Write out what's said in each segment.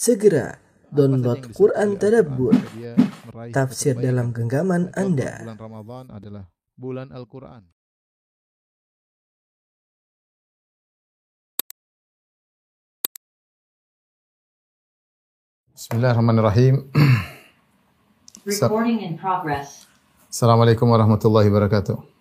Segera download Quran Tadabbur, tafsir dalam genggaman Anda. Bulan Ramadan adalah bulan Al-Quran. Bismillahirrahmanirrahim. Recording in progress. Assalamualaikum warahmatullahi wabarakatuh.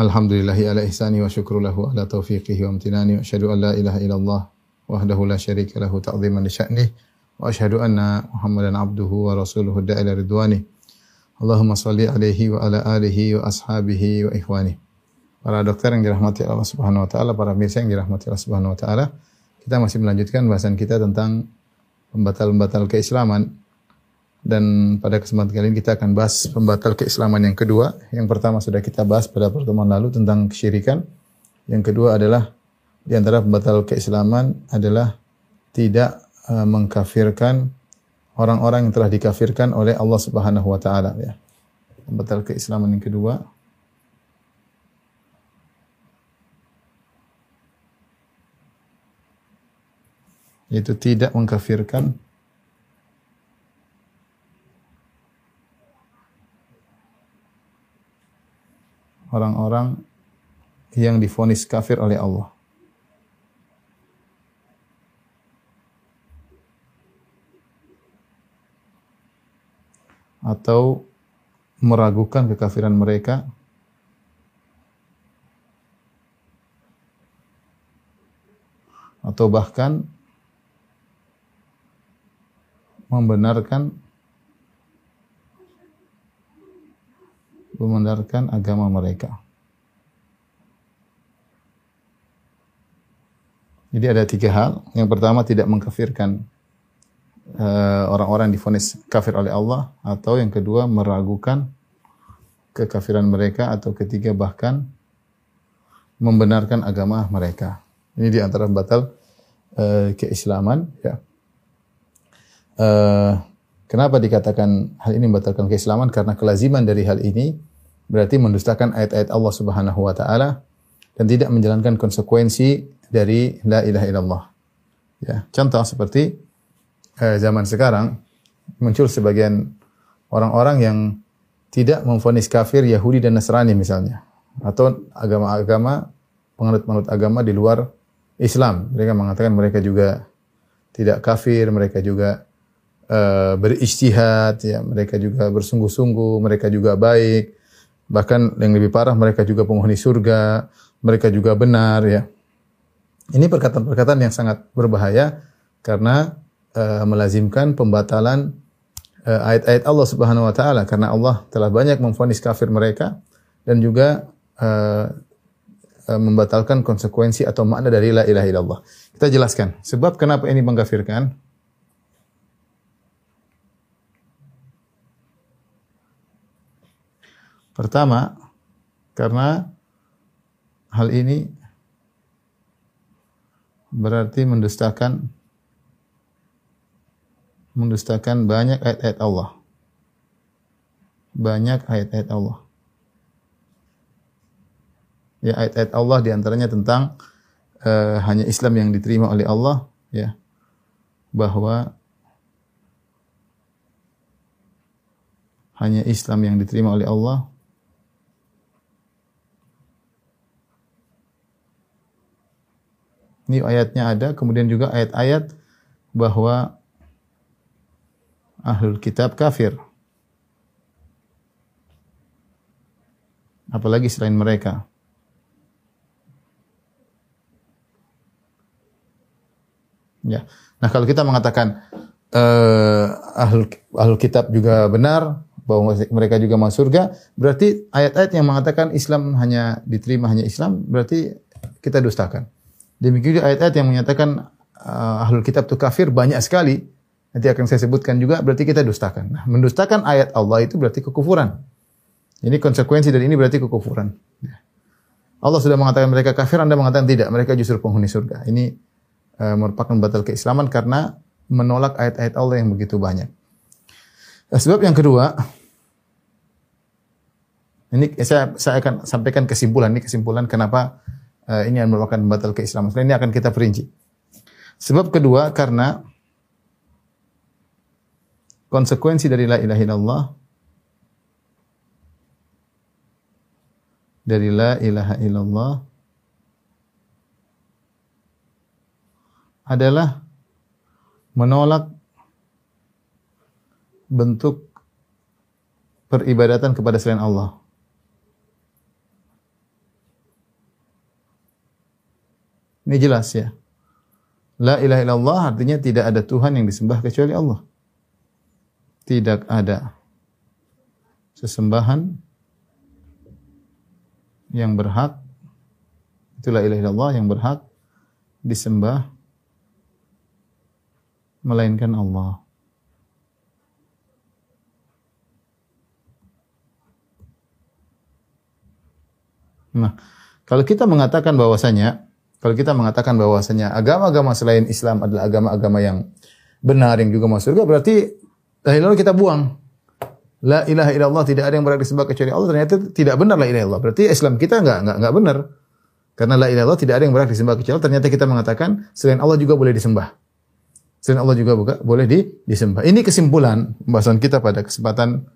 Alhamdulillahi ala ihsani wa syukru lahu ala taufiqihi wa amtinani wa asyhadu an la ilaha illallah wahdahu la syarika lahu ta'ziman li sya'nih wa asyhadu anna Muhammadan abduhu wa rasuluhu da'ila ridwani. Allahumma salli alaihi wa ala alihi wa ashabihi wa ikhwani. Para dokter yang dirahmati Allah Subhanahu wa taala, para pemirsa yang dirahmati Allah Subhanahu wa taala, kita masih melanjutkan bahasan kita tentang pembatal-pembatal keislaman dan pada kesempatan kali ini kita akan bahas pembatal keislaman yang kedua. Yang pertama sudah kita bahas pada pertemuan lalu tentang kesyirikan. Yang kedua adalah di antara pembatal keislaman adalah tidak eh, mengkafirkan orang-orang yang telah dikafirkan oleh Allah Subhanahu wa taala ya. Pembatal keislaman yang kedua yaitu tidak mengkafirkan orang-orang yang difonis kafir oleh Allah. Atau meragukan kekafiran mereka atau bahkan membenarkan membenarkan agama mereka. Jadi ada tiga hal. Yang pertama tidak mengkafirkan eh, orang-orang yang difonis kafir oleh Allah atau yang kedua meragukan kekafiran mereka atau ketiga bahkan membenarkan agama mereka. Ini di antara batal eh, keislaman ya. Eh, kenapa dikatakan hal ini membatalkan keislaman? Karena kelaziman dari hal ini berarti mendustakan ayat-ayat Allah Subhanahu wa taala dan tidak menjalankan konsekuensi dari la ilaha illallah. Ya, contoh seperti eh, zaman sekarang muncul sebagian orang-orang yang tidak memfonis kafir Yahudi dan Nasrani misalnya atau agama-agama penganut-penganut agama di luar Islam. Mereka mengatakan mereka juga tidak kafir, mereka juga uh, berijtihad, ya, mereka juga bersungguh-sungguh, mereka juga baik. Bahkan yang lebih parah mereka juga penghuni surga, mereka juga benar ya. Ini perkataan-perkataan yang sangat berbahaya karena uh, melazimkan pembatalan uh, ayat-ayat Allah Subhanahu wa taala karena Allah telah banyak memfonis kafir mereka dan juga uh, uh, membatalkan konsekuensi atau makna dari la ilaha illallah. Kita jelaskan sebab kenapa ini mengkafirkan. Pertama, karena hal ini berarti mendustakan mendustakan banyak ayat-ayat Allah. Banyak ayat-ayat Allah. Ya ayat-ayat Allah di antaranya tentang uh, hanya Islam yang diterima oleh Allah, ya bahwa hanya Islam yang diterima oleh Allah Ini ayatnya ada, kemudian juga ayat-ayat bahwa ahlul kitab kafir. Apalagi selain mereka. Ya. Nah, kalau kita mengatakan uh, ahlul, ahlul kitab juga benar, bahwa mereka juga masuk surga, berarti ayat-ayat yang mengatakan Islam hanya diterima hanya Islam, berarti kita dustakan. Demikian juga ayat-ayat yang menyatakan uh, ahlul kitab itu kafir banyak sekali. Nanti akan saya sebutkan juga berarti kita dustakan. Nah, mendustakan ayat Allah itu berarti kekufuran. Ini konsekuensi dari ini berarti kekufuran. Allah sudah mengatakan mereka kafir, Anda mengatakan tidak, mereka justru penghuni surga. Ini uh, merupakan batal keislaman karena menolak ayat-ayat Allah yang begitu banyak. Nah, sebab yang kedua, ini saya saya akan sampaikan kesimpulan ini kesimpulan kenapa uh, ini merupakan batal keislaman. Ini akan kita perinci. Sebab kedua karena konsekuensi dari la ilaha illallah dari la ilaha illallah adalah menolak bentuk peribadatan kepada selain Allah. Ini jelas ya. La ilaha illallah artinya tidak ada Tuhan yang disembah kecuali Allah. Tidak ada sesembahan yang berhak itulah ilaha illallah yang berhak disembah melainkan Allah. Nah, kalau kita mengatakan bahwasanya kalau kita mengatakan bahwasanya agama-agama selain Islam adalah agama-agama yang benar yang juga masuk surga berarti lalu kita buang. La ilaha illallah tidak ada yang berhak disembah kecuali Allah ternyata tidak benar la ilaha illallah. Berarti Islam kita enggak enggak enggak benar. Karena la ilaha illallah tidak ada yang berhak disembah kecuali Allah. Ternyata kita mengatakan selain Allah juga boleh disembah. Selain Allah juga buka, boleh di, disembah. Ini kesimpulan pembahasan kita pada kesempatan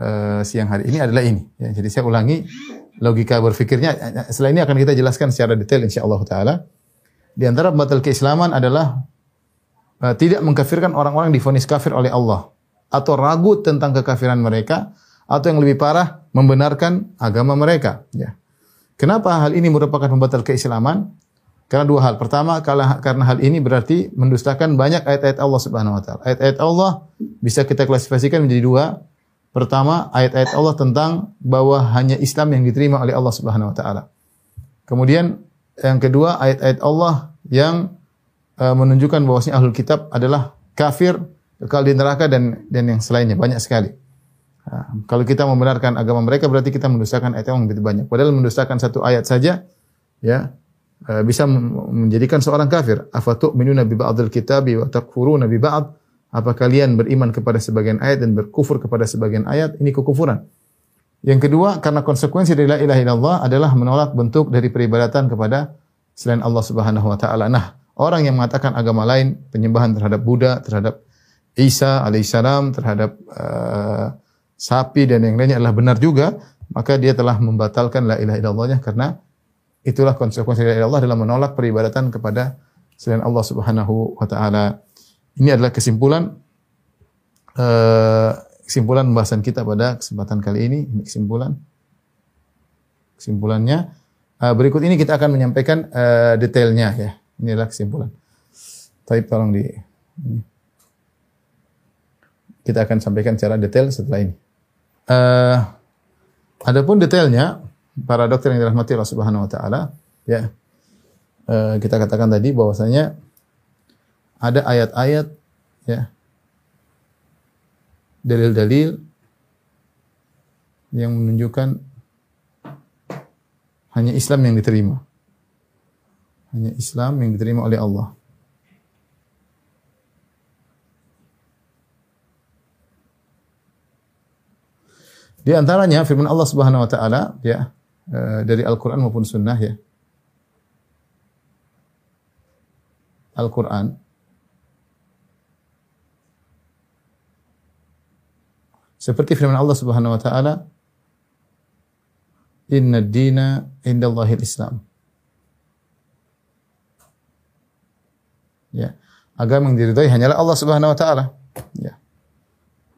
uh, siang hari ini adalah ini. Ya, jadi saya ulangi logika berfikirnya. Setelah ini akan kita jelaskan secara detail insya Allah taala. Di antara batal keislaman adalah uh, tidak mengkafirkan orang-orang difonis kafir oleh Allah atau ragu tentang kekafiran mereka atau yang lebih parah membenarkan agama mereka. Ya. Kenapa hal ini merupakan pembatal keislaman? Karena dua hal. Pertama, karena hal ini berarti mendustakan banyak ayat-ayat Allah Subhanahu wa taala. Ayat-ayat Allah bisa kita klasifikasikan menjadi dua. Pertama, ayat-ayat Allah tentang bahwa hanya Islam yang diterima oleh Allah Subhanahu wa taala. Kemudian yang kedua, ayat-ayat Allah yang uh, menunjukkan bahwasanya ahlul kitab adalah kafir, kekal di neraka dan dan yang selainnya banyak sekali. Nah, kalau kita membenarkan agama mereka berarti kita mendustakan ayat yang begitu banyak. Padahal mendustakan satu ayat saja ya Eh, bisa menjadikan seorang kafir. Afatu'minuna bi ba'dil kitabi wa takfuruna bi ba'd? Apa kalian beriman kepada sebagian ayat dan berkufur kepada sebagian ayat? Ini kekufuran. Yang kedua, karena konsekuensi dari la ilaha illallah adalah menolak bentuk dari peribadatan kepada selain Allah Subhanahu wa taala. Nah, orang yang mengatakan agama lain, penyembahan terhadap Buddha, terhadap Isa alaihissalam, terhadap uh, sapi dan yang lainnya adalah benar juga, maka dia telah membatalkan la ilaha illallahnya karena Itulah konsekuensi dari Allah dalam menolak peribadatan kepada selain Allah Subhanahu wa taala. Ini adalah kesimpulan uh, kesimpulan pembahasan kita pada kesempatan kali ini. Ini kesimpulan. Kesimpulannya uh, berikut ini kita akan menyampaikan uh, detailnya ya. Ini adalah kesimpulan. Tapi tolong di ini. Kita akan sampaikan secara detail setelah ini. Uh, adapun detailnya para dokter yang dirahmati Allah Subhanahu wa taala, ya. E, kita katakan tadi bahwasanya ada ayat-ayat ya dalil-dalil yang menunjukkan hanya Islam yang diterima. Hanya Islam yang diterima oleh Allah. Di antaranya firman Allah Subhanahu wa taala ya Eh, dari Al-Quran maupun Sunnah ya. Al-Quran seperti firman Allah Subhanahu wa taala Inna dina indallahil Islam. Ya. Agama yang diridhai hanyalah Allah Subhanahu wa taala. Ya.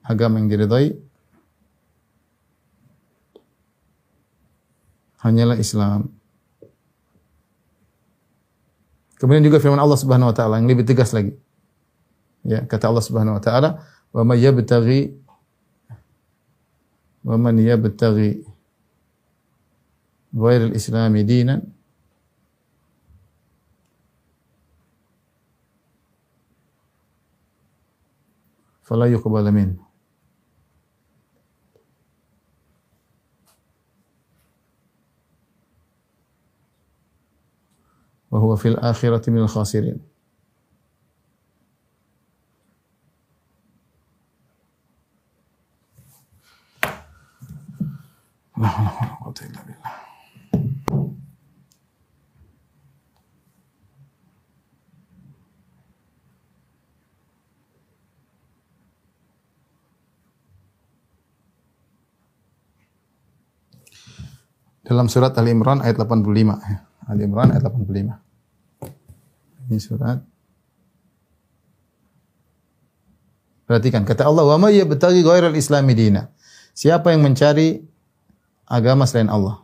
Agama yang diridhai hanyalah Islam. Kemudian juga firman Allah Subhanahu wa taala yang lebih tegas lagi. Ya, kata Allah Subhanahu wa taala, "Wa may yabtaghi wa man yabtaghi ghair al-islam dinan fala yuqbal minhu." wa huwa fil akhirati La. Dalam surat Ali Imran ayat 85 ya. Ali Imran ayat 85. Ini surat Perhatikan kata Allah, "Wa may yabtaghi ghairal islami dina." Siapa yang mencari agama selain Allah?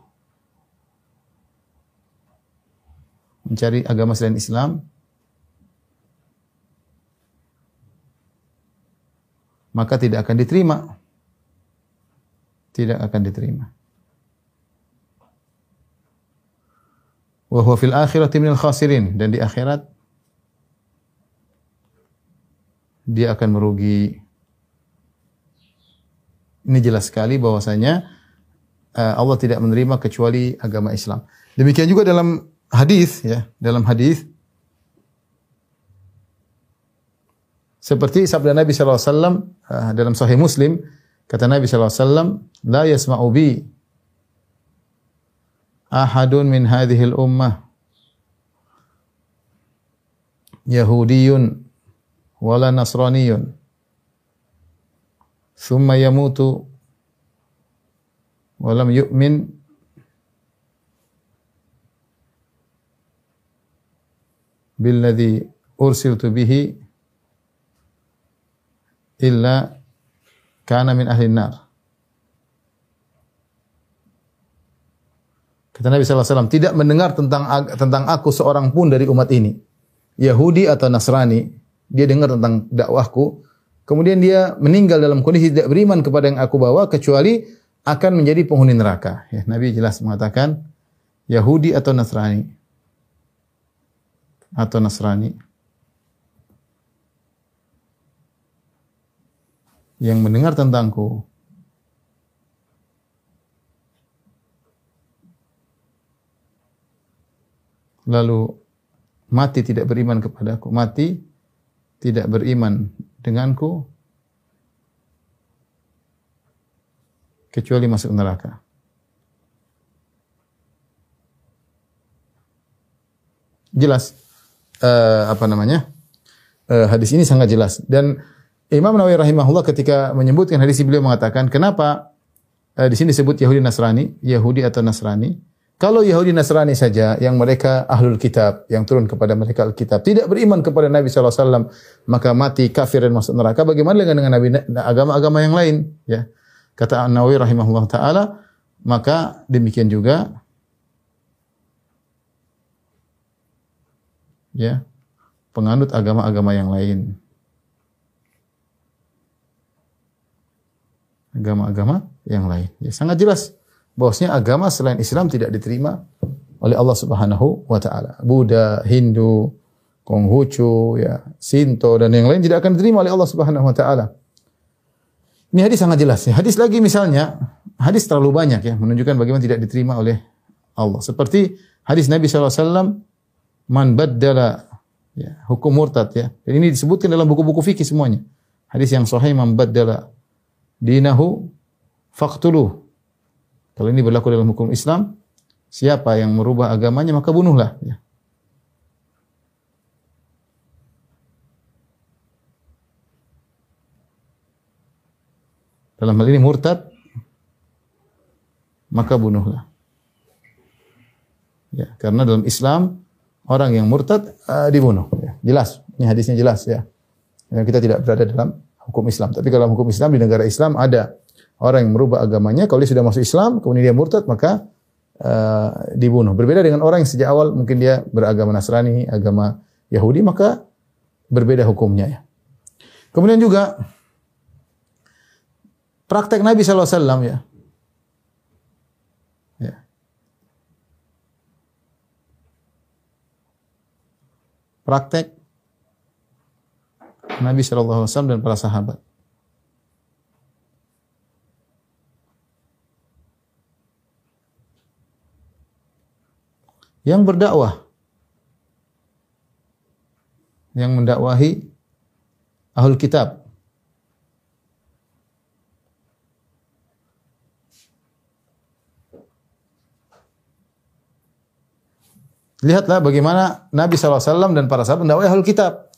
Mencari agama selain Islam, maka tidak akan diterima. Tidak akan diterima. Wa huwa fil akhirati minal khasirin dan di akhirat dia akan merugi. Ini jelas sekali bahwasanya Allah tidak menerima kecuali agama Islam. Demikian juga dalam hadis ya, dalam hadis seperti sabda Nabi sallallahu alaihi wasallam uh, dalam sahih Muslim kata Nabi sallallahu alaihi wasallam la yasma'u bi ahadun min hadhihi al-ummah Yahudiyun wala nasraniyun thumma yamutu walam yu'min billadhi ursiltu bihi illa kana min ahli nar Kata Nabi SAW, tidak mendengar tentang tentang aku seorang pun dari umat ini. Yahudi atau Nasrani, dia dengar tentang dakwahku, kemudian dia meninggal dalam kondisi tidak beriman kepada yang aku bawa kecuali akan menjadi penghuni neraka. Ya, Nabi jelas mengatakan Yahudi atau Nasrani? Atau Nasrani? Yang mendengar tentangku lalu mati tidak beriman kepadaku. Mati tidak beriman denganku kecuali masuk neraka. Jelas uh, apa namanya? Uh, hadis ini sangat jelas dan Imam Nawawi rahimahullah ketika menyebutkan hadis ini beliau mengatakan kenapa uh, di sini disebut Yahudi Nasrani, Yahudi atau Nasrani? Kalau Yahudi Nasrani saja yang mereka ahlul kitab, yang turun kepada mereka Alkitab, tidak beriman kepada Nabi SAW, maka mati kafir dan masuk neraka. Bagaimana dengan agama-agama yang lain? Ya. Kata An-Nawawi rahimahullah taala, maka demikian juga ya, penganut agama-agama yang lain. Agama-agama yang lain. Ya, sangat jelas bahwasanya agama selain Islam tidak diterima oleh Allah Subhanahu wa taala. Buddha, Hindu, Konghucu, ya, Sinto dan yang lain tidak akan diterima oleh Allah Subhanahu wa taala. Ini hadis sangat jelas ya. Hadis lagi misalnya, hadis terlalu banyak ya menunjukkan bagaimana tidak diterima oleh Allah. Seperti hadis Nabi SAW, man baddala ya, hukum murtad ya. Dan ini disebutkan dalam buku-buku fikih semuanya. Hadis yang sahih man baddala dinahu faqtuluh kalau ini berlaku dalam hukum Islam, siapa yang merubah agamanya maka bunuhlah. Ya. Dalam hal ini murtad, maka bunuhlah. Ya, karena dalam Islam orang yang murtad uh, dibunuh. Ya, jelas, ini hadisnya jelas ya. Dan kita tidak berada dalam hukum Islam. Tapi kalau hukum Islam di negara Islam ada orang yang merubah agamanya, kalau dia sudah masuk Islam, kemudian dia murtad, maka uh, dibunuh. Berbeda dengan orang yang sejak awal mungkin dia beragama Nasrani, agama Yahudi, maka berbeda hukumnya ya. Kemudian juga praktek Nabi SAW ya. ya. Praktek Nabi SAW dan para sahabat. yang berdakwah yang mendakwahi ahul kitab Lihatlah bagaimana Nabi SAW dan para sahabat mendakwahi ahul kitab.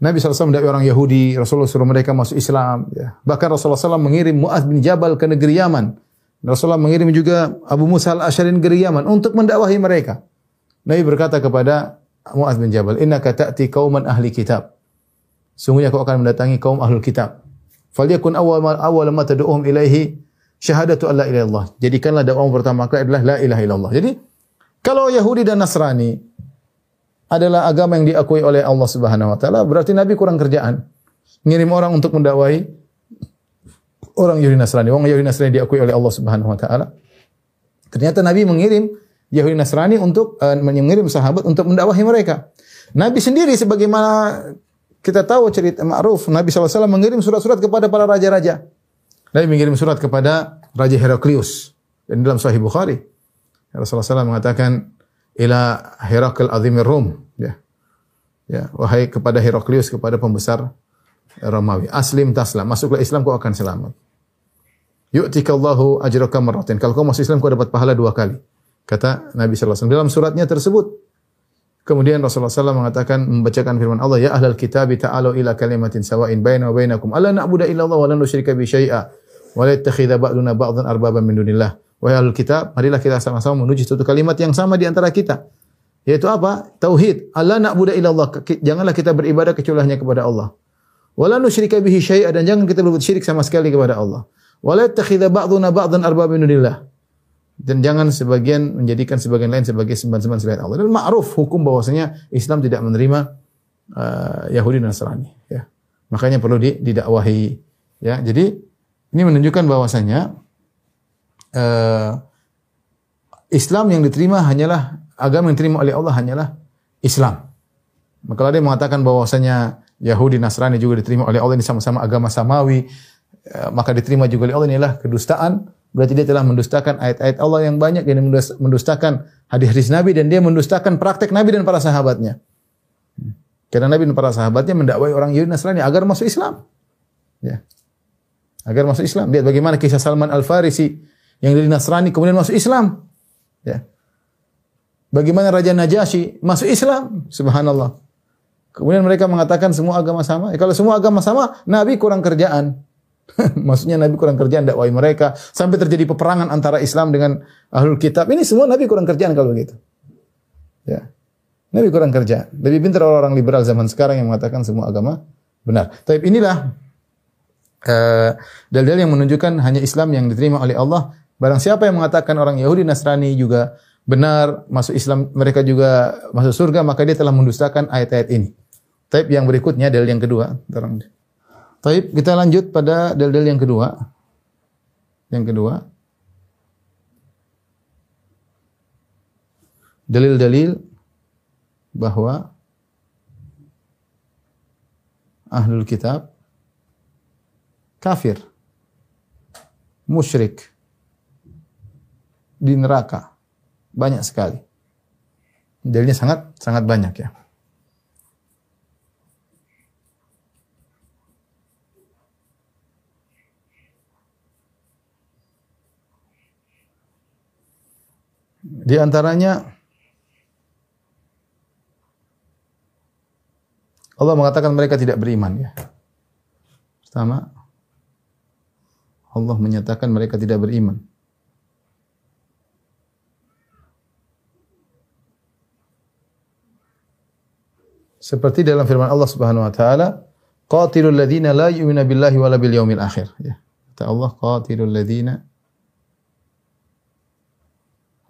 Nabi SAW mendakwahi orang Yahudi, Rasulullah suruh mereka masuk Islam. Ya. Bahkan Rasulullah SAW mengirim Mu'az bin Jabal ke negeri Yaman. Rasulullah mengirim juga Abu Musa al-Asharin ke Yaman untuk mendakwahi mereka. Nabi berkata kepada Muaz bin Jabal, "Innaka ta'ti qauman ahli kitab." Sungguhnya kau akan mendatangi kaum ahlul kitab. Falyakun awwal ma awwal ma tad'uhum ilaihi syahadatu alla. Jadikanlah dakwah pertama kali adalah la ilaha illallah. Jadi kalau Yahudi dan Nasrani adalah agama yang diakui oleh Allah Subhanahu wa taala, berarti Nabi kurang kerjaan. Ngirim orang untuk mendakwahi orang Yahudi Nasrani. Orang Yahudi Nasrani diakui oleh Allah Subhanahu wa taala. Ternyata Nabi mengirim Yahudi Nasrani untuk uh, mengirim sahabat untuk mendakwahi mereka. Nabi sendiri sebagaimana kita tahu cerita ma'ruf Nabi SAW mengirim surat-surat kepada para raja-raja. Nabi mengirim surat kepada Raja Heraklius dan dalam Sahih Bukhari. Rasulullah SAW mengatakan ila Herakl azimir Rum ya. Ya, wahai kepada Heraklius kepada pembesar Romawi, aslim taslam, masuklah Islam kau akan selamat. Yu'tikallahu ajraka marratin. Kalau kau masuk Islam kau dapat pahala dua kali. Kata Nabi SAW. Dalam suratnya tersebut. Kemudian Rasulullah SAW mengatakan, membacakan firman Allah, Ya ahlal kitab ta'alu ila kalimatin sawa'in baina wa bainakum. Alla na'budu illa Allah wa la nusyrika bi syai'a. Wa la yattakhidha ba'duna ba'dhan arbaban min dunillah. Wahai ahlul kitab, marilah kita sama-sama menuju satu kalimat yang sama di antara kita. Yaitu apa? Tauhid. Allah na'budu illa Allah. Janganlah kita beribadah kecuali hanya kepada Allah. Wa la nusyrika bihi syai'a dan jangan kita berbuat syirik sama sekali kepada Allah. Wa la yattakhidha ba'duna ba'dhan arbaban min dunillah dan jangan sebagian menjadikan sebagian lain sebagai sembahan-sembahan selain Allah. Dan ma'ruf hukum bahwasanya Islam tidak menerima uh, Yahudi dan Nasrani. Ya. Makanya perlu didakwahi. Ya. Jadi ini menunjukkan bahwasanya uh, Islam yang diterima hanyalah agama yang diterima oleh Allah hanyalah Islam. Maka ada yang mengatakan bahwasanya Yahudi Nasrani juga diterima oleh Allah ini sama-sama agama samawi, uh, maka diterima juga oleh Allah inilah kedustaan Berarti dia telah mendustakan ayat-ayat Allah yang banyak, dia mendustakan hadis-hadis Nabi dan dia mendustakan praktek Nabi dan para sahabatnya. Karena Nabi dan para sahabatnya mendakwai orang Yahudi Nasrani agar masuk Islam. Ya. Agar masuk Islam. Lihat bagaimana kisah Salman Al-Farisi yang dari Nasrani kemudian masuk Islam. Ya. Bagaimana Raja Najasyi masuk Islam. Subhanallah. Kemudian mereka mengatakan semua agama sama. Ya, kalau semua agama sama, Nabi kurang kerjaan. Maksudnya Nabi kurang kerjaan dakwai mereka sampai terjadi peperangan antara Islam dengan ahlul kitab. Ini semua Nabi kurang kerjaan kalau begitu. Ya. Nabi kurang kerja. Lebih pintar orang-orang liberal zaman sekarang yang mengatakan semua agama benar. Tapi inilah uh, dalil yang menunjukkan hanya Islam yang diterima oleh Allah. Barang siapa yang mengatakan orang Yahudi Nasrani juga benar masuk Islam, mereka juga masuk surga, maka dia telah mendustakan ayat-ayat ini. Tapi yang berikutnya dalil yang kedua. Taib, kita lanjut pada dalil yang kedua. Yang kedua. Dalil-dalil bahwa ahlul kitab kafir, musyrik di neraka. Banyak sekali. Dalilnya sangat sangat banyak ya. Di antaranya Allah mengatakan mereka tidak beriman ya. Pertama Allah menyatakan mereka tidak beriman. Seperti dalam firman Allah Subhanahu wa taala, qatilul ladzina la yu'minuna billahi wala bil yaumil akhir ya. Kata Allah, qatilul ladzina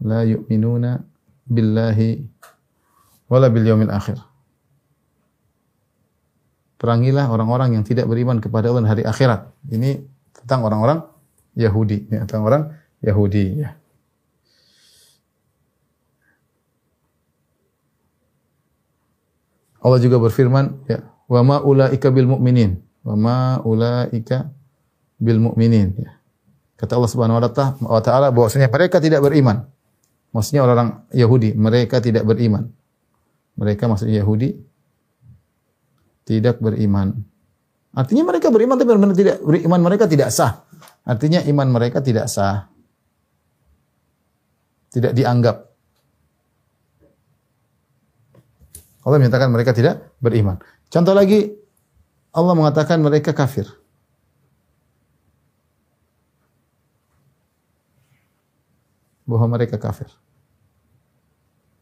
la yu'minuna billahi wala bil yaumil akhir. Perangilah orang-orang yang tidak beriman kepada Allah dan hari akhirat. Ini tentang orang-orang Yahudi, ya, tentang orang Yahudi ya. Allah juga berfirman, ya, wa ma ulaika bil mu'minin. Wa ma ulaika bil mu'minin, ya. Kata Allah Subhanahu wa taala bahwasanya mereka tidak beriman. Maksudnya orang-orang Yahudi, mereka tidak beriman. Mereka maksudnya Yahudi tidak beriman. Artinya mereka beriman tapi benar-benar tidak beriman mereka tidak sah. Artinya iman mereka tidak sah. Tidak dianggap. Allah menyatakan mereka tidak beriman. Contoh lagi Allah mengatakan mereka kafir. bahwa mereka kafir.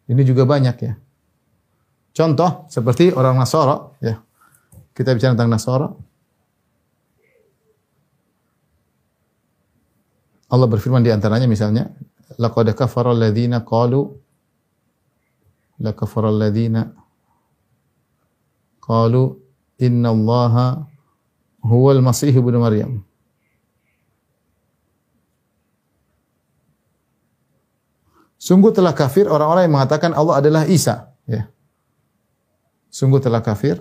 Ini juga banyak ya. Contoh seperti orang Nasara ya. Kita bicara tentang Nasara. Allah berfirman di antaranya misalnya, laqad kafara alladziina qalu la kafara alladziina qalu inna Allaha huwal masih ibnu Maryam. Sungguh telah kafir orang-orang yang mengatakan Allah adalah Isa, ya. Sungguh telah kafir.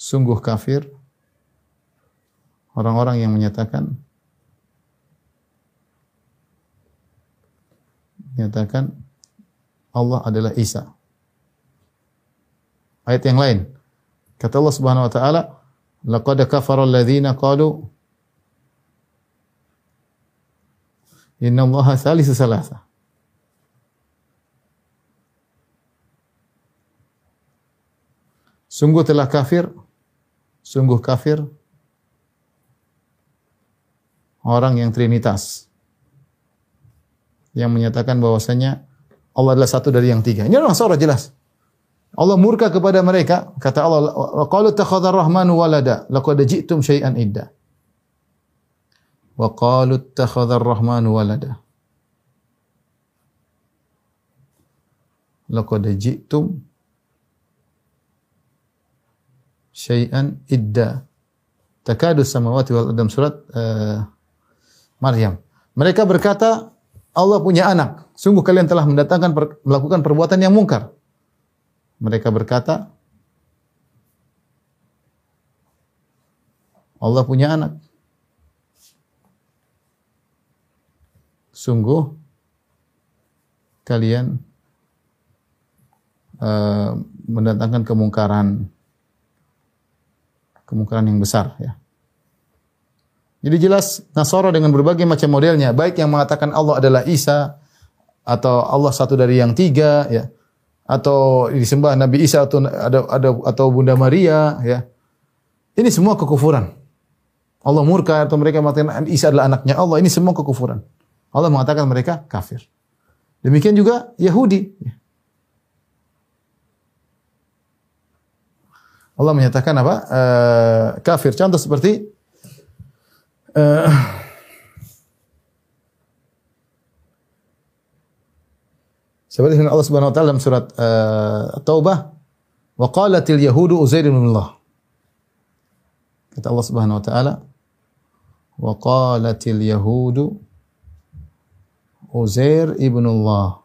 Sungguh kafir orang-orang yang menyatakan menyatakan Allah adalah Isa. Ayat yang lain. Kata Allah Subhanahu wa taala, "Laqad kafara alladziina qalu Inna Allah thalithu salasa." Sungguh telah kafir, sungguh kafir orang yang trinitas yang menyatakan bahwasanya Allah adalah satu dari yang tiga. Ini orang Nasara jelas. Allah murka kepada mereka, kata Allah, "Wa qalu takhadha rahmanu walada, laqad ji'tum syai'an idda." Wa qalu takhadha rahmanu walada. Laqad ji'tum syai'an idda. Takadu samawati wal ardh surat uh, Maryam. Mereka berkata, Allah punya anak. Sungguh kalian telah mendatangkan per, melakukan perbuatan yang mungkar. Mereka berkata, Allah punya anak. Sungguh kalian uh, mendatangkan kemungkaran kemungkaran yang besar ya. Jadi jelas Nasara dengan berbagai macam modelnya, baik yang mengatakan Allah adalah Isa atau Allah satu dari yang tiga, ya, atau disembah Nabi Isa atau ada, ada atau Bunda Maria, ya. Ini semua kekufuran. Allah murka atau mereka mengatakan Isa adalah anaknya Allah. Ini semua kekufuran. Allah mengatakan mereka kafir. Demikian juga Yahudi. Allah menyatakan apa? Uh, kafir. Contoh seperti Uh, seperti firman Allah Subhanahu wa taala dalam surat uh, Taubah, "Wa qalatil yahudu Uzair bin Allah." Kata Allah Subhanahu wa taala, "Wa qalatil yahudu Uzair ibn Allah."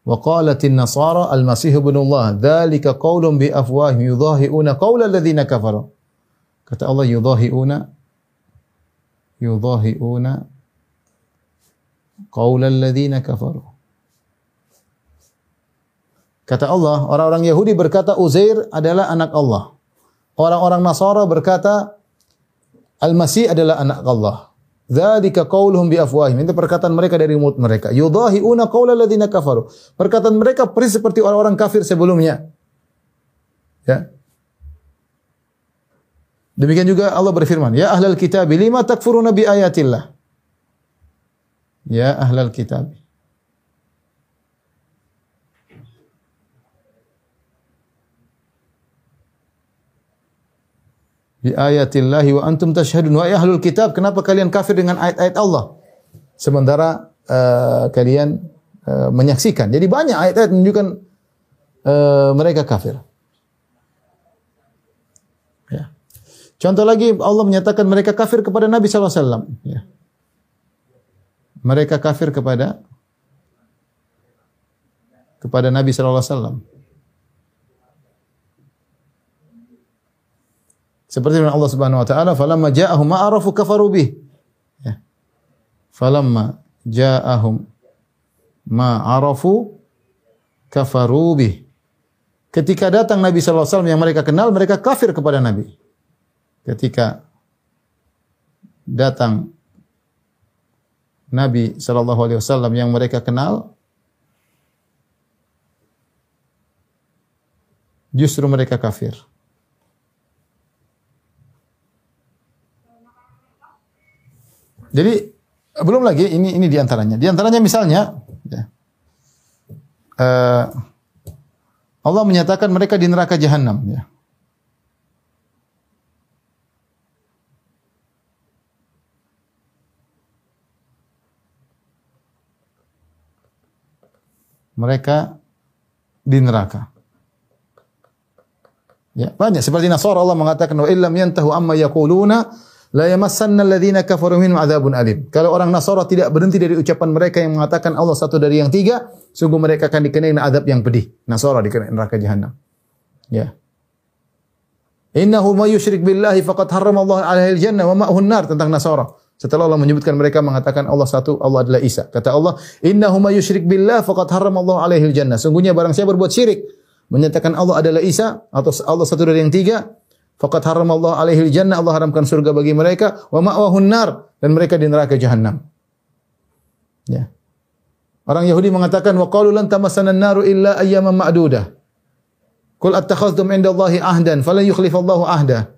Wa qalatin nasara al-masih ibn Allah. Dzalika qaulun bi afwahihim yudahi'una qaula alladziina kafaru. Kata Allah yudahi'una yudahi'una qaulal ladzina kafaru. Kata Allah, orang-orang Yahudi berkata Uzair adalah anak Allah. Orang-orang Nasara berkata Al-Masih adalah anak Allah. Dzalika qauluhum bi afwahihim. Itu perkataan mereka dari mulut mereka. Yudahi'una qaulal ladzina kafaru. Perkataan mereka persis seperti orang-orang kafir sebelumnya. Ya. Demikian juga Allah berfirman, "Ya ahlal kitab, lima takfuruna bi ayatillah?" Ya ahlal kitab. Bi ayatillahi wa antum tashhadun wa ya ahlul kitab, kenapa kalian kafir dengan ayat-ayat Allah? Sementara uh, kalian uh, menyaksikan. Jadi banyak ayat-ayat menunjukkan uh, mereka kafir. Contoh lagi Allah menyatakan mereka kafir kepada Nabi wasallam, ya. Mereka kafir kepada kepada Nabi sallallahu alaihi wasallam. Seperti firman Allah Subhanahu wa taala, "Falamma ja'ahum ma arafu kafaru bih." Ya. Falamma ja'ahum ma arafu kafaru bih. Ketika datang Nabi sallallahu alaihi wasallam yang mereka kenal, mereka kafir kepada Nabi ketika datang Nabi Shallallahu Alaihi Wasallam yang mereka kenal, justru mereka kafir. Jadi belum lagi ini ini di antaranya. Di antaranya misalnya, ya, uh, Allah menyatakan mereka di neraka jahanam. Ya. Mereka di neraka. Ya, banyak seperti Nasara Allah mengatakan wa illam yantahu amma yaquluna la yamassanna alladhina kafaru minhum adzabun alim. Kalau orang Nasara tidak berhenti dari ucapan mereka yang mengatakan Allah satu dari yang tiga, sungguh mereka akan dikenai azab yang pedih. Nasara dikenai neraka jahanam. Ya. Innahu may yusyrik billahi faqad harrama Allah alaihi al-jannah wa ma'hu an-nar tentang Nasara. Setelah Allah menyebutkan mereka mengatakan Allah satu, Allah adalah Isa. Kata Allah, "Innahu may yusyrik billahi faqad harrama Allah alaihi al-jannah." Sungguhnya barang siapa berbuat syirik, menyatakan Allah adalah Isa atau Allah satu dari yang tiga, faqad haramallahu alaihi jannah Allah haramkan surga bagi mereka wa ma'wahun nar dan mereka di neraka jahanam. Ya. Orang Yahudi mengatakan wa qalu lan tamassana an-naru illa ayyaman ma'dudah. Qul attakhadhtum 'inda Allahi ahdan falan yukhlifallahu ahda.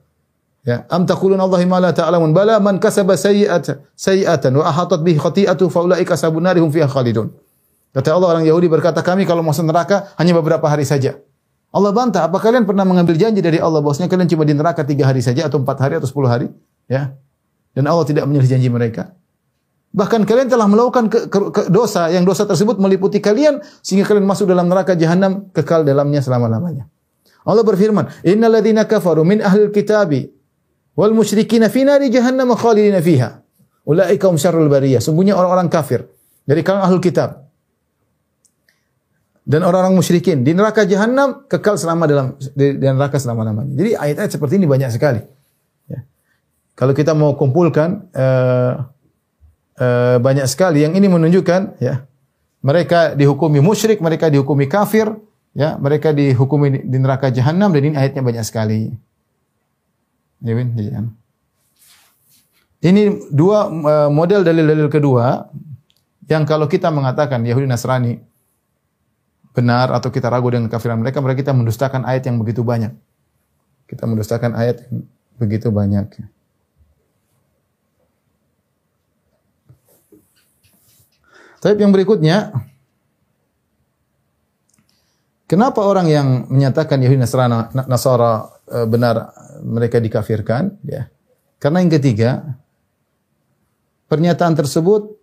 Ya, am taqulun Allahi ma la ta'lamun bala man kasaba sayyi'atan sayyi'atan wa ahatat bihi khati'atu fa ulaika ashabun narihum fiha khalidun. Kata Allah orang Yahudi berkata kami kalau masuk neraka hanya beberapa hari saja. Allah bantah, apa kalian pernah mengambil janji dari Allah bahwasanya kalian cuma di neraka tiga hari saja atau empat hari atau sepuluh hari? Ya. Dan Allah tidak menyelesaikan janji mereka. Bahkan kalian telah melakukan ke, ke, ke dosa yang dosa tersebut meliputi kalian sehingga kalian masuk dalam neraka jahanam kekal dalamnya selama-lamanya. Allah berfirman, "Innal ladzina kafaru min ahlil kitabi wal musyrikin fi nari jahannam khalidina fiha." Ulaika hum syarrul bariyah. Sungguhnya orang-orang kafir dari kalangan ahlul kitab dan orang-orang musyrikin di neraka jahanam kekal selama dalam di, neraka selama-lamanya. Jadi ayat-ayat seperti ini banyak sekali. Ya. Kalau kita mau kumpulkan uh, uh, banyak sekali yang ini menunjukkan ya mereka dihukumi musyrik, mereka dihukumi kafir, ya mereka dihukumi di neraka jahanam dan ini ayatnya banyak sekali. Ya, ya. Ini dua uh, model dalil-dalil kedua yang kalau kita mengatakan Yahudi Nasrani benar atau kita ragu dengan kafiran mereka, mereka kita mendustakan ayat yang begitu banyak. Kita mendustakan ayat yang begitu banyak. Tapi yang berikutnya, kenapa orang yang menyatakan Yahudi Nasrani Nasara e, benar mereka dikafirkan? Ya, karena yang ketiga, pernyataan tersebut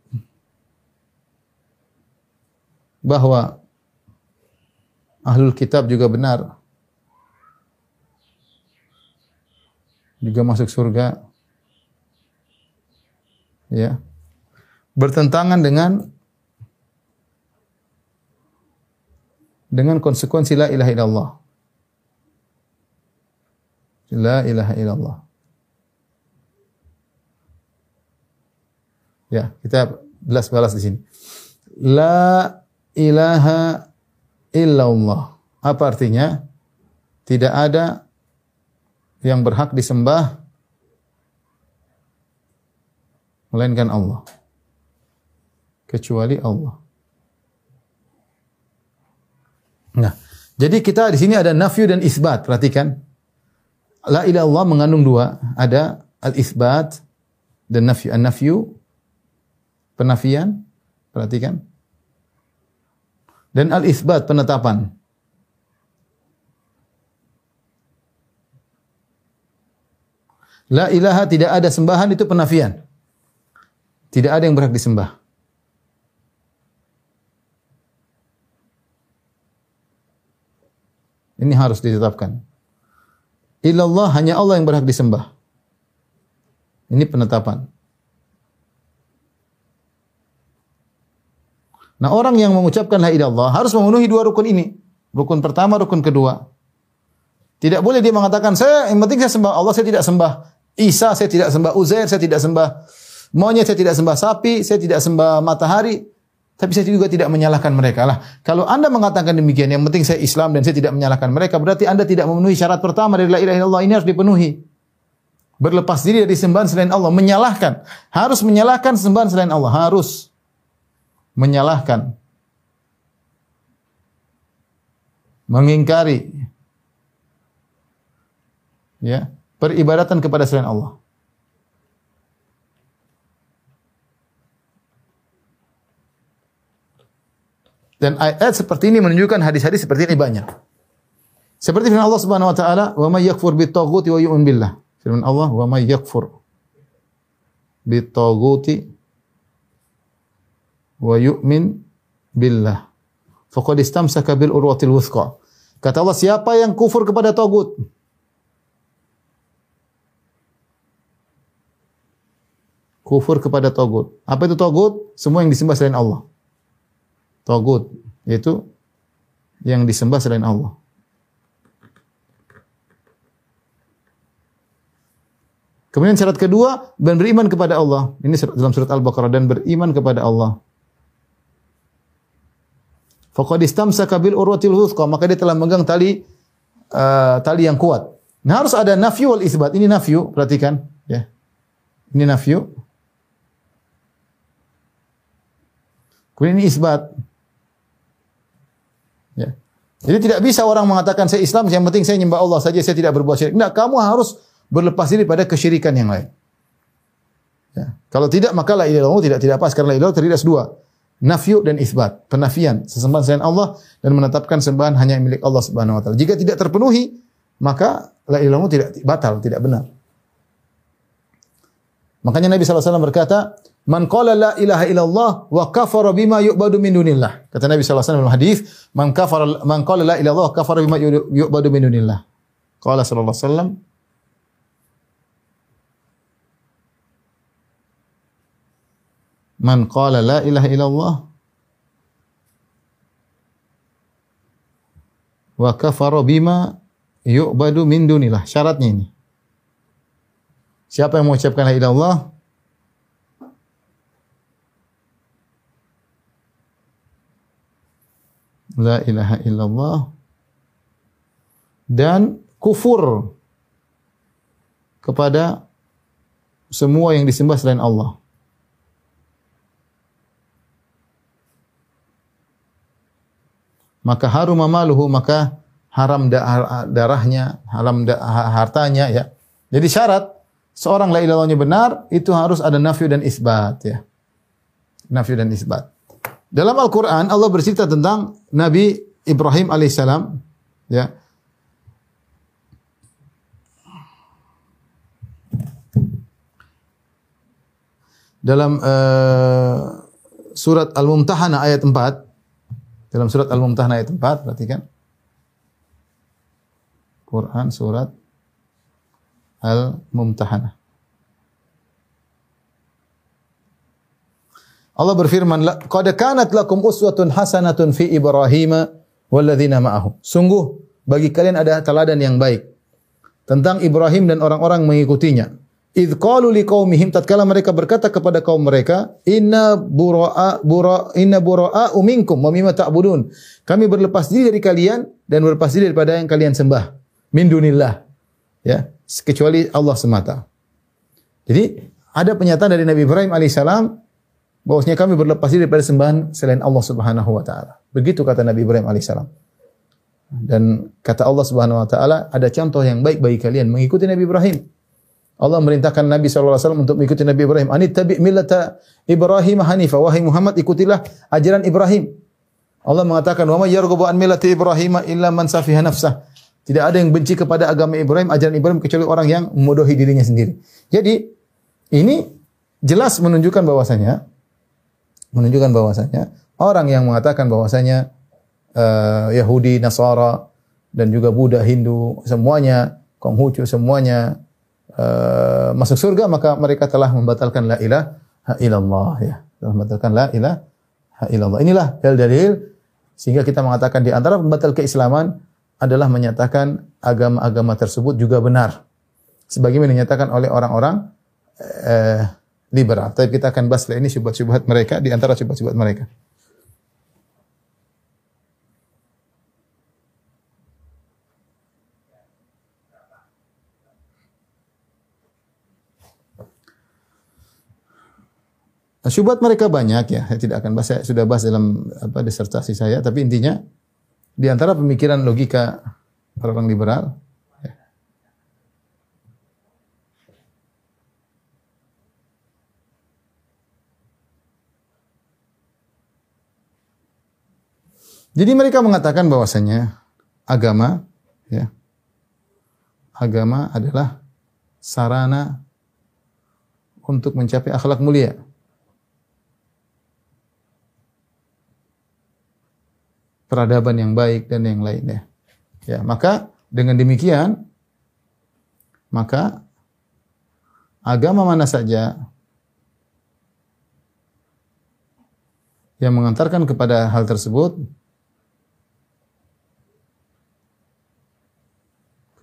bahwa ahlul kitab juga benar. Juga masuk surga. Ya. Bertentangan dengan dengan konsekuensi la ilaha illallah. La ilaha illallah. Ya, kita belas-balas di sini. La ilaha illallah. Apa artinya? Tidak ada yang berhak disembah melainkan Allah. Kecuali Allah. Nah, jadi kita di sini ada nafyu dan isbat. Perhatikan. La ilallah mengandung dua. Ada al-isbat dan nafyu. An-nafyu penafian. Perhatikan dan al-itsbat penetapan. La ilaha tidak ada sembahan itu penafian. Tidak ada yang berhak disembah. Ini harus ditetapkan. Ilallah hanya Allah yang berhak disembah. Ini penetapan. Nah, orang yang mengucapkan la ilaha harus memenuhi dua rukun ini. Rukun pertama, rukun kedua. Tidak boleh dia mengatakan, saya yang penting saya sembah Allah, saya tidak sembah Isa, saya tidak sembah Uzair, saya tidak sembah monyet, saya tidak sembah sapi, saya tidak sembah matahari. Tapi saya juga tidak menyalahkan mereka lah. Kalau anda mengatakan demikian, yang penting saya Islam dan saya tidak menyalahkan mereka, berarti anda tidak memenuhi syarat pertama dari la ilaha illallah ini harus dipenuhi. Berlepas diri dari sembahan selain Allah, menyalahkan. Harus menyalahkan sembahan selain Allah, harus menyalahkan, mengingkari ya, peribadatan kepada selain Allah. Dan ayat seperti ini menunjukkan hadis-hadis seperti ini banyak. Seperti firman Allah Subhanahu wa taala, "Wa may yakfur bitaghut wa yu'min billah." Firman Allah, "Wa may yakfur bitaghut wa yu'min billah." Faqad istamsaka bil urwatil wuthqa. Kata Allah, siapa yang kufur kepada tagut? Kufur kepada tagut. Apa itu tagut? Semua yang disembah selain Allah. Tagut yaitu yang disembah selain Allah. Kemudian syarat kedua, dan beriman kepada Allah. Ini dalam surat Al-Baqarah dan beriman kepada Allah. Faqad istamsaka bil urwatil wuthqa, maka dia telah memegang tali uh, tali yang kuat. Nah, harus ada nafyu wal isbat. Ini nafyu, perhatikan, ya. Ini nafyu. Kemudian ini isbat. Ya. Jadi tidak bisa orang mengatakan saya Islam, yang penting saya nyembah Allah saja, saya tidak berbuat syirik. Tidak, kamu harus berlepas diri pada kesyirikan yang lain. Ya. Kalau tidak maka la ilaha tidak tidak pas karena la ilaha terdiri atas dua. Nafyu dan isbat, penafian sesembahan selain Allah dan menetapkan sembahan hanya milik Allah Subhanahu wa taala. Jika tidak terpenuhi, maka la ilaha tidak batal, tidak benar. Makanya Nabi SAW berkata, Man qala la ilaha illallah wa kafara bima yu'badu min dunillah. Kata Nabi SAW dalam hadis, man kafara man qala la ilaha illallah kafara bima yu'badu min dunillah. Qala sallallahu alaihi wasallam, Man qala la ilaha illallah wa kafara bima yu'badu min dunillah. Syaratnya ini. Siapa yang mengucapkan la ilaha illallah La ilaha illallah dan kufur kepada semua yang disembah selain Allah. Maka harum maluhu maka haram darahnya, haram hartanya ya. Jadi syarat seorang la ilahnya benar itu harus ada nafyu dan isbat ya. Nafyu dan isbat. Dalam Al-Qur'an Allah bercerita tentang Nabi Ibrahim alaihissalam ya. Dalam uh, surat Al-Mumtahanah ayat 4 dalam surat Al-Mumtahanah ayat 4, perhatikan. Quran surat Al-Mumtahanah. Allah berfirman, "Qad kanat lakum uswatun hasanatun fi Ibrahim walladzina ma'ahu." Sungguh bagi kalian ada teladan yang baik tentang Ibrahim dan orang-orang mengikutinya. Idh qalu liqaumihim tatkala mereka berkata kepada kaum mereka, "Inna bura'a bura inna bura'a minkum wa mimma ta'budun." Kami berlepas diri dari kalian dan berlepas diri daripada yang kalian sembah min dunillah. Ya, kecuali Allah semata. Jadi, ada pernyataan dari Nabi Ibrahim alaihissalam bahwasanya kami berlepas diri daripada sembahan selain Allah Subhanahu wa taala. Begitu kata Nabi Ibrahim alaihissalam. Dan kata Allah Subhanahu wa taala, ada contoh yang baik bagi kalian mengikuti Nabi Ibrahim. Allah merintahkan Nabi SAW untuk mengikuti Nabi Ibrahim. Anit tabi millata Ibrahim hanifah. Wahai Muhammad, ikutilah ajaran Ibrahim. Allah mengatakan, "Wa may yarghabu an millati Ibrahim illa man safiha nafsah." Tidak ada yang benci kepada agama Ibrahim, ajaran Ibrahim kecuali orang yang memodohi dirinya sendiri. Jadi, ini jelas menunjukkan bahwasanya menunjukkan bahwasanya orang yang mengatakan bahwasanya uh, Yahudi, Nasara dan juga Buddha, Hindu, semuanya Konghucu semuanya uh, masuk surga maka mereka telah membatalkan la ilaha illallah ya. Telah membatalkan la ilaha illallah. Inilah dalil-dalil sehingga kita mengatakan di antara pembatal keislaman adalah menyatakan agama-agama tersebut juga benar. Sebagaimana dinyatakan oleh orang-orang eh, liberal. Tapi kita akan bahas ini syubhat-syubhat mereka di antara syubhat-syubhat mereka. Nah, syubhat mereka banyak ya. Saya tidak akan bahas, saya sudah bahas dalam apa disertasi saya, tapi intinya di antara pemikiran logika orang liberal ya. Jadi mereka mengatakan bahwasanya agama ya agama adalah sarana untuk mencapai akhlak mulia. Peradaban yang baik dan yang lainnya. Ya, maka dengan demikian maka agama mana saja yang mengantarkan kepada hal tersebut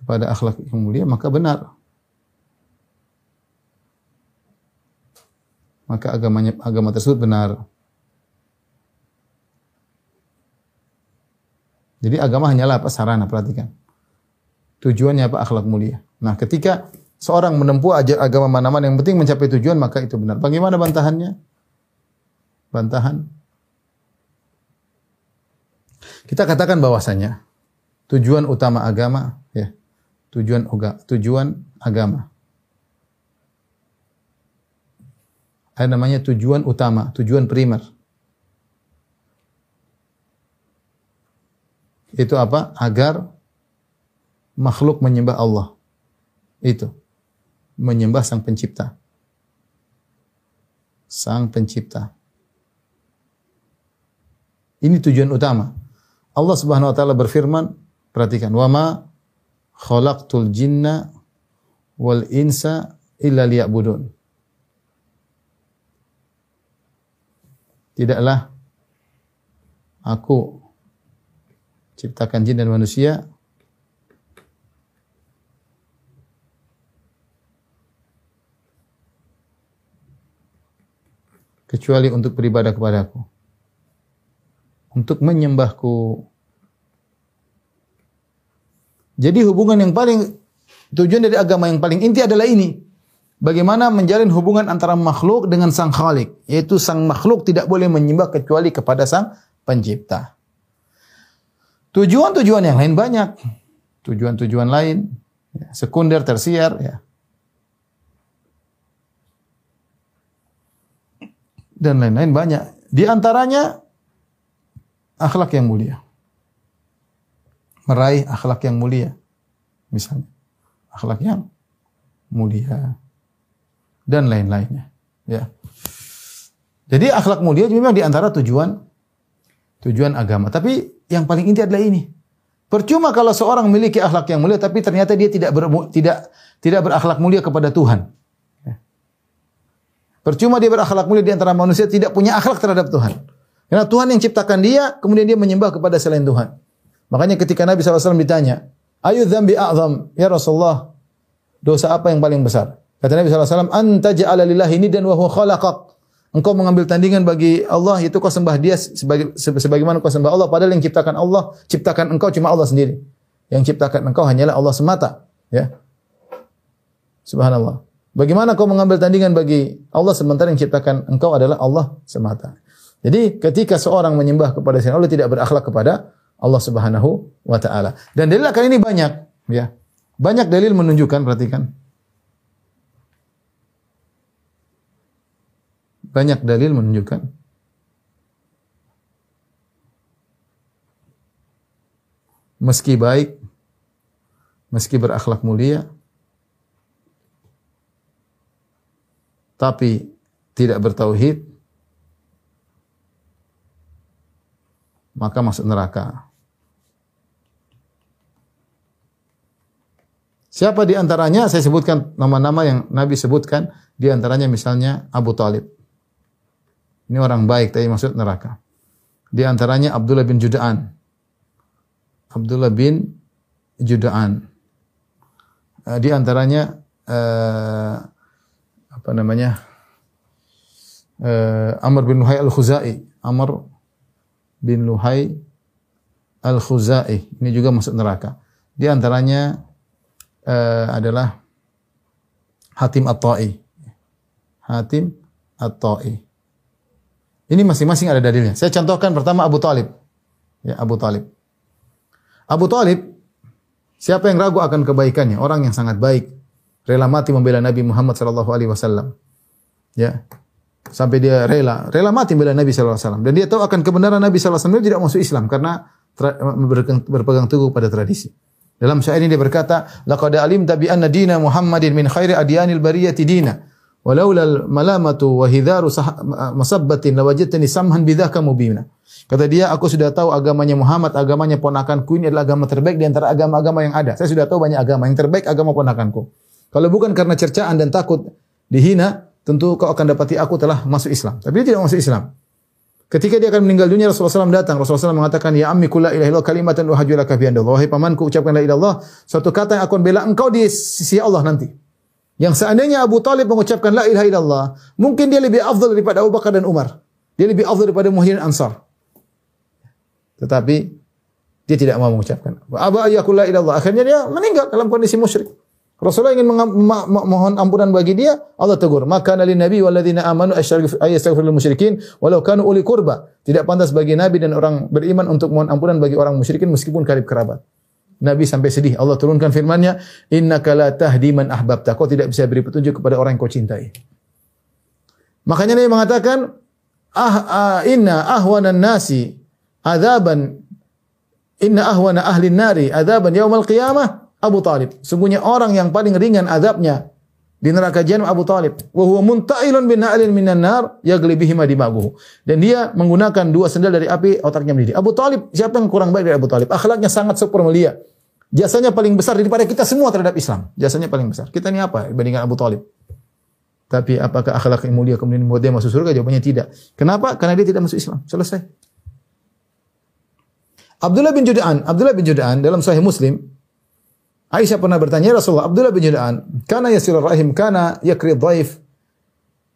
kepada akhlak yang mulia maka benar. Maka agamanya agama tersebut benar. Jadi agama hanyalah apa sarana perhatikan. Tujuannya apa akhlak mulia. Nah, ketika seorang menempuh agama mana-mana yang penting mencapai tujuan maka itu benar. Bagaimana bantahannya? Bantahan kita katakan bahwasanya tujuan utama agama ya tujuan tujuan agama. Ada namanya tujuan utama, tujuan primer. Itu apa? Agar makhluk menyembah Allah. Itu. Menyembah sang pencipta. Sang pencipta. Ini tujuan utama. Allah Subhanahu wa taala berfirman, perhatikan, "Wa ma khalaqtul jinna wal insa illa liya'budun. Tidaklah aku ciptakan jin dan manusia kecuali untuk beribadah kepadaku. Untuk menyembahku. Jadi hubungan yang paling tujuan dari agama yang paling inti adalah ini. Bagaimana menjalin hubungan antara makhluk dengan sang khalik. Yaitu sang makhluk tidak boleh menyembah kecuali kepada sang pencipta. Tujuan-tujuan yang lain banyak. Tujuan-tujuan lain. Ya, sekunder, tersier. Ya. Dan lain-lain banyak. Di antaranya akhlak yang mulia meraih akhlak yang mulia. Misalnya, akhlak yang mulia dan lain-lainnya. Ya. Jadi akhlak mulia memang di antara tujuan tujuan agama. Tapi yang paling inti adalah ini. Percuma kalau seorang memiliki akhlak yang mulia tapi ternyata dia tidak ber, tidak tidak berakhlak mulia kepada Tuhan. Percuma dia berakhlak mulia di antara manusia tidak punya akhlak terhadap Tuhan. Karena Tuhan yang ciptakan dia, kemudian dia menyembah kepada selain Tuhan. Makanya ketika Nabi SAW ditanya, Ayu dzambi a'zam, ya Rasulullah, dosa apa yang paling besar? Kata Nabi SAW, Anta ja'ala lillahi nidan wa huwa khalaqak. Engkau mengambil tandingan bagi Allah, itu kau sembah dia sebagai, sebagaimana kau sembah Allah. Padahal yang ciptakan Allah, ciptakan engkau cuma Allah sendiri. Yang ciptakan engkau hanyalah Allah semata. Ya. Subhanallah. Bagaimana kau mengambil tandingan bagi Allah sementara yang ciptakan engkau adalah Allah semata. Jadi ketika seorang menyembah kepada selain Allah tidak berakhlak kepada Allah Subhanahu wa taala. Dan dalil kali ini banyak, ya. Banyak dalil menunjukkan, perhatikan. Banyak dalil menunjukkan meski baik, meski berakhlak mulia, tapi tidak bertauhid, maka masuk neraka. Siapa di antaranya? Saya sebutkan nama-nama yang Nabi sebutkan. Di antaranya misalnya Abu Talib. Ini orang baik, tapi masuk neraka. Di antaranya Abdullah bin Juda'an. Abdullah bin Juda'an. Eh, di antaranya uh, apa namanya? Uh, Amr bin Luhai al-Khuzai. Amr bin Luhai al-Khuzai. Ini juga masuk neraka. Di antaranya uh, adalah Hatim At-Ta'i. Hatim At-Ta'i. Ini masing-masing ada dalilnya. Saya contohkan pertama Abu Talib. Ya, Abu Talib. Abu Talib, siapa yang ragu akan kebaikannya? Orang yang sangat baik. Rela mati membela Nabi Muhammad wasallam. Ya. sampai dia rela, rela mati bela Nabi wasallam dan dia tahu akan kebenaran Nabi wasallam dia tidak masuk Islam karena berpegang, teguh pada tradisi. Dalam syair ini dia berkata, "Laqad alimta bi anna dina Muhammadin min khairi adyanil bariyati dina." Walaula malamatu wa hidharu masabbatin lawajadtani samhan bidzaka mubina. Kata dia, aku sudah tahu agamanya Muhammad, agamanya ponakanku ini adalah agama terbaik di antara agama-agama yang ada. Saya sudah tahu banyak agama, yang terbaik agama ponakanku. Kalau bukan karena cercaan dan takut dihina, tentu kau akan dapati aku telah masuk Islam. Tapi dia tidak masuk Islam. Ketika dia akan meninggal dunia Rasulullah SAW datang. Rasulullah SAW mengatakan, Ya ammi kula ilaha illallah kalimatan wa andallah. Wahai pamanku ucapkan la ilaha illallah. Suatu kata yang akan bela engkau di sisi Allah nanti. Yang seandainya Abu Talib mengucapkan la ilaha illallah, mungkin dia lebih afdal daripada Abu Bakar dan Umar. Dia lebih afdal daripada Muhyiddin Ansar. Tetapi dia tidak mau mengucapkan. Aba ayyakul la ilaha illallah. Akhirnya dia meninggal dalam kondisi musyrik. Rasulullah ingin mohon ampunan bagi dia, Allah tegur, "Maka nabi nabi walladzina amanu ayastaghfirul musyrikin walau kanu uli kurba." Tidak pantas bagi nabi dan orang beriman untuk mohon ampunan bagi orang musyrikin meskipun karib kerabat. Nabi sampai sedih. Allah turunkan firman-Nya, "Innaka la tahdi man ahbabta." Kau tidak bisa beri petunjuk kepada orang yang kau cintai. Makanya Nabi mengatakan, "Ah, ah inna ahwanan nasi adzaban inna ahwana ahli nari adzaban yaumal qiyamah Abu Talib. Sungguhnya orang yang paling ringan azabnya di neraka jahanam Abu Talib. Wa huwa muntailun bin na'lin minan nar yagli bihi dimaguhu. Dan dia menggunakan dua sendal dari api, otaknya mendidih. Abu Talib, siapa yang kurang baik dari Abu Talib? Akhlaknya sangat super mulia. Jasanya paling besar daripada kita semua terhadap Islam. Jasanya paling besar. Kita ini apa dibandingkan Abu Talib? Tapi apakah akhlak yang mulia kemudian membuat dia masuk surga? Jawabannya tidak. Kenapa? Karena dia tidak masuk Islam. Selesai. Abdullah bin Juda'an, Abdullah bin Juda'an dalam Sahih Muslim, Aisyah pernah bertanya, "Ya Rasulullah, Abdullah bin Juda'an, kana yasirur rahim, kana yakri dhaif,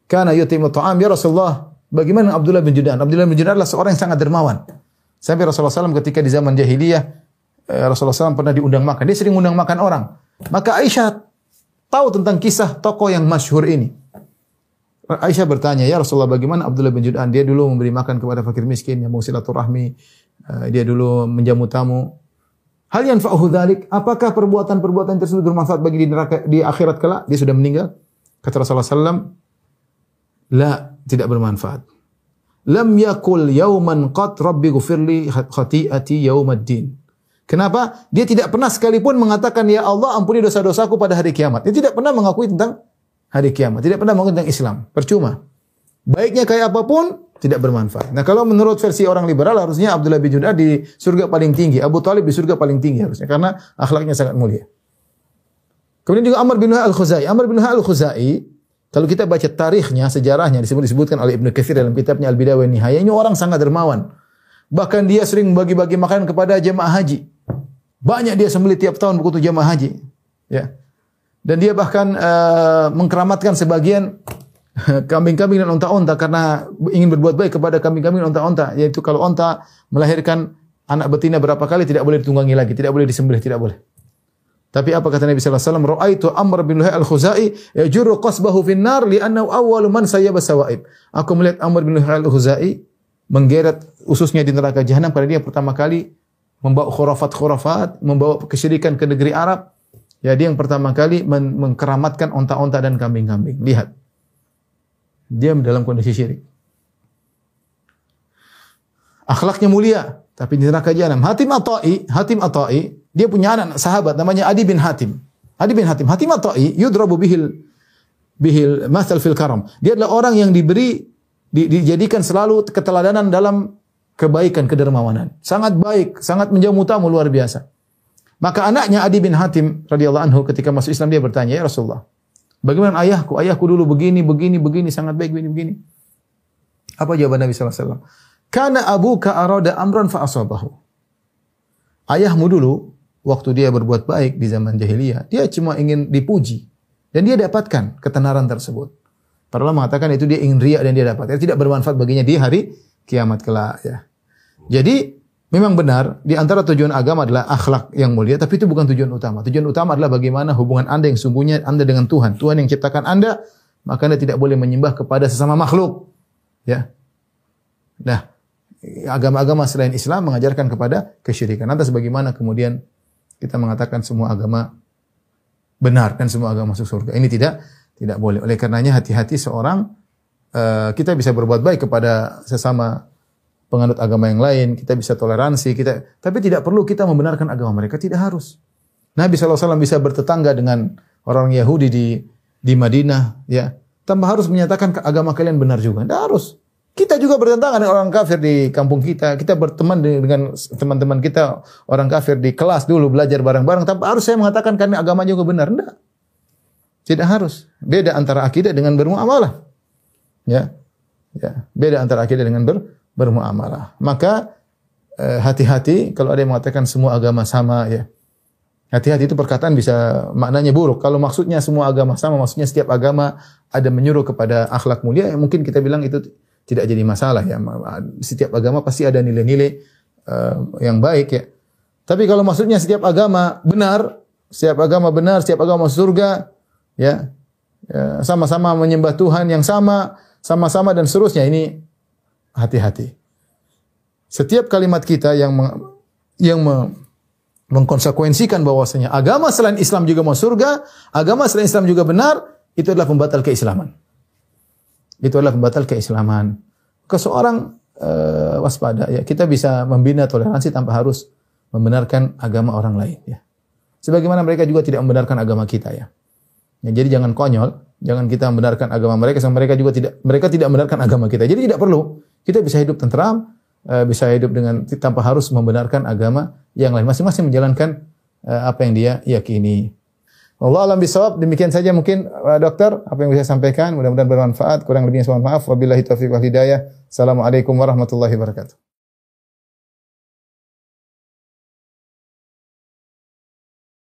kana yutimu ta'am." Ya Rasulullah, bagaimana Abdullah bin Juda'an? Abdullah bin Juda'an adalah seorang yang sangat dermawan. Sampai Rasulullah SAW ketika di zaman jahiliyah, eh, Rasulullah SAW pernah diundang makan. Dia sering undang makan orang. Maka Aisyah tahu tentang kisah tokoh yang masyhur ini. Aisyah bertanya, "Ya Rasulullah, bagaimana Abdullah bin Jud'an? Dia dulu memberi makan kepada fakir miskin, yang mau silaturahmi, eh, dia dulu menjamu tamu. Hal yang fa'uhu dzalik, apakah perbuatan-perbuatan tersebut bermanfaat bagi di neraka di akhirat kelak? Dia sudah meninggal. Kata Rasulullah SAW, La, tidak bermanfaat. Lam yakul yauman qat rabbi gufirli khati'ati yaumaddin. Kenapa? Dia tidak pernah sekalipun mengatakan, Ya Allah ampuni dosa-dosaku pada hari kiamat. Dia tidak pernah mengakui tentang hari kiamat. Tidak pernah mengakui tentang Islam. Percuma. Baiknya kayak apa pun, tidak bermanfaat. Nah kalau menurut versi orang liberal, harusnya Abdullah bin Judah di surga paling tinggi. Abu Talib di surga paling tinggi harusnya. Karena akhlaknya sangat mulia. Kemudian juga Amr bin Luhai al-Khuzai. Amr bin Luhai al-Khuzai, kalau kita baca tarikhnya, sejarahnya, disebut disebutkan oleh Ibnu Katsir dalam kitabnya Al-Bidayah wa Nihayah. Ini orang sangat dermawan. Bahkan dia sering bagi-bagi makanan kepada jemaah haji. Banyak dia sembelih tiap tahun buku jemaah haji. Ya. Dan dia bahkan uh, mengkeramatkan sebagian kambing-kambing dan onta-onta karena ingin berbuat baik kepada kambing-kambing dan onta-onta. Yaitu kalau onta melahirkan anak betina berapa kali tidak boleh ditunggangi lagi, tidak boleh disembelih, tidak boleh. Tapi apa kata Nabi sallallahu alaihi wasallam? Ra'aitu Amr bin Luhai al-Khuzai yajurru qasbahu fin nar li'annahu awwalu man sayyaba sawaib. Aku melihat Amr bin Luhai al-Khuzai menggeret ususnya di neraka jahanam karena dia pertama kali membawa khurafat-khurafat, membawa kesyirikan ke negeri Arab. Ya, dia yang pertama kali men mengkeramatkan onta-onta dan kambing-kambing. Lihat. Dia dalam kondisi syirik. Akhlaknya mulia, tapi di neraka jahanam. Hatim Atai, Hatim Atai, dia punya anak sahabat namanya Adi bin Hatim. Adi bin Hatim. Hatim Atai yudrabu bihil bihil masal fil karam. Dia adalah orang yang diberi di, dijadikan selalu keteladanan dalam kebaikan, kedermawanan. Sangat baik, sangat menjamu tamu luar biasa. Maka anaknya Adi bin Hatim radhiyallahu anhu ketika masuk Islam dia bertanya, "Ya Rasulullah, bagaimana ayahku? Ayahku dulu begini, begini, begini, sangat baik begini, begini." Apa jawaban Nabi sallallahu alaihi wasallam? Kana abuka arada amran fa asabahu. Ayahmu dulu waktu dia berbuat baik di zaman jahiliyah, dia cuma ingin dipuji dan dia dapatkan ketenaran tersebut. Para mengatakan itu dia ingin riak dan dia dapat. Itu tidak bermanfaat baginya di hari kiamat kelak ya. Jadi memang benar di antara tujuan agama adalah akhlak yang mulia, tapi itu bukan tujuan utama. Tujuan utama adalah bagaimana hubungan Anda yang sungguhnya Anda dengan Tuhan. Tuhan yang ciptakan Anda, maka Anda tidak boleh menyembah kepada sesama makhluk. Ya. Nah, agama-agama selain Islam mengajarkan kepada kesyirikan. Lantas bagaimana kemudian kita mengatakan semua agama benar dan semua agama masuk surga. Ini tidak tidak boleh. Oleh karenanya hati-hati seorang eh, kita bisa berbuat baik kepada sesama penganut agama yang lain, kita bisa toleransi, kita tapi tidak perlu kita membenarkan agama mereka, tidak harus. Nabi SAW bisa bertetangga dengan orang Yahudi di di Madinah, ya, tanpa harus menyatakan agama kalian benar juga. Tidak harus. Kita juga bertentangan dengan orang kafir di kampung kita. Kita berteman dengan teman-teman kita orang kafir di kelas dulu belajar bareng-bareng. Tanpa harus saya mengatakan karena agama juga benar. Tidak. Tidak harus. Beda antara akidah dengan bermuamalah. Ya. Ya, beda antara akidah dengan ber, bermuamalah. Maka eh, hati-hati kalau ada yang mengatakan semua agama sama ya. Hati-hati itu perkataan bisa maknanya buruk. Kalau maksudnya semua agama sama, maksudnya setiap agama ada menyuruh kepada akhlak mulia, ya mungkin kita bilang itu tidak jadi masalah ya. Setiap agama pasti ada nilai-nilai uh, yang baik ya. Tapi kalau maksudnya setiap agama benar, setiap agama benar, setiap agama surga, ya, ya sama-sama ya, menyembah Tuhan yang sama, sama-sama dan seterusnya ini hati-hati. Setiap kalimat kita yang yang mengkonsekuensikan bahwasanya agama selain Islam juga mau surga, agama selain Islam juga benar, itu adalah pembatal keislaman. Itu adalah pembatal keislaman. Ke seorang uh, waspada ya, kita bisa membina toleransi tanpa harus membenarkan agama orang lain ya. Sebagaimana mereka juga tidak membenarkan agama kita ya. ya jadi jangan konyol, jangan kita membenarkan agama mereka sama mereka juga tidak mereka tidak membenarkan agama kita. Jadi tidak perlu. Kita bisa hidup tentram, uh, bisa hidup dengan tanpa harus membenarkan agama yang lain. Masing-masing menjalankan uh, apa yang dia yakini. Allah alam bisawab. Demikian saja mungkin uh, dokter apa yang bisa saya sampaikan. Mudah-mudahan bermanfaat. Kurang lebihnya mohon maaf. Wabillahi taufiq wal hidayah. Assalamualaikum warahmatullahi wabarakatuh.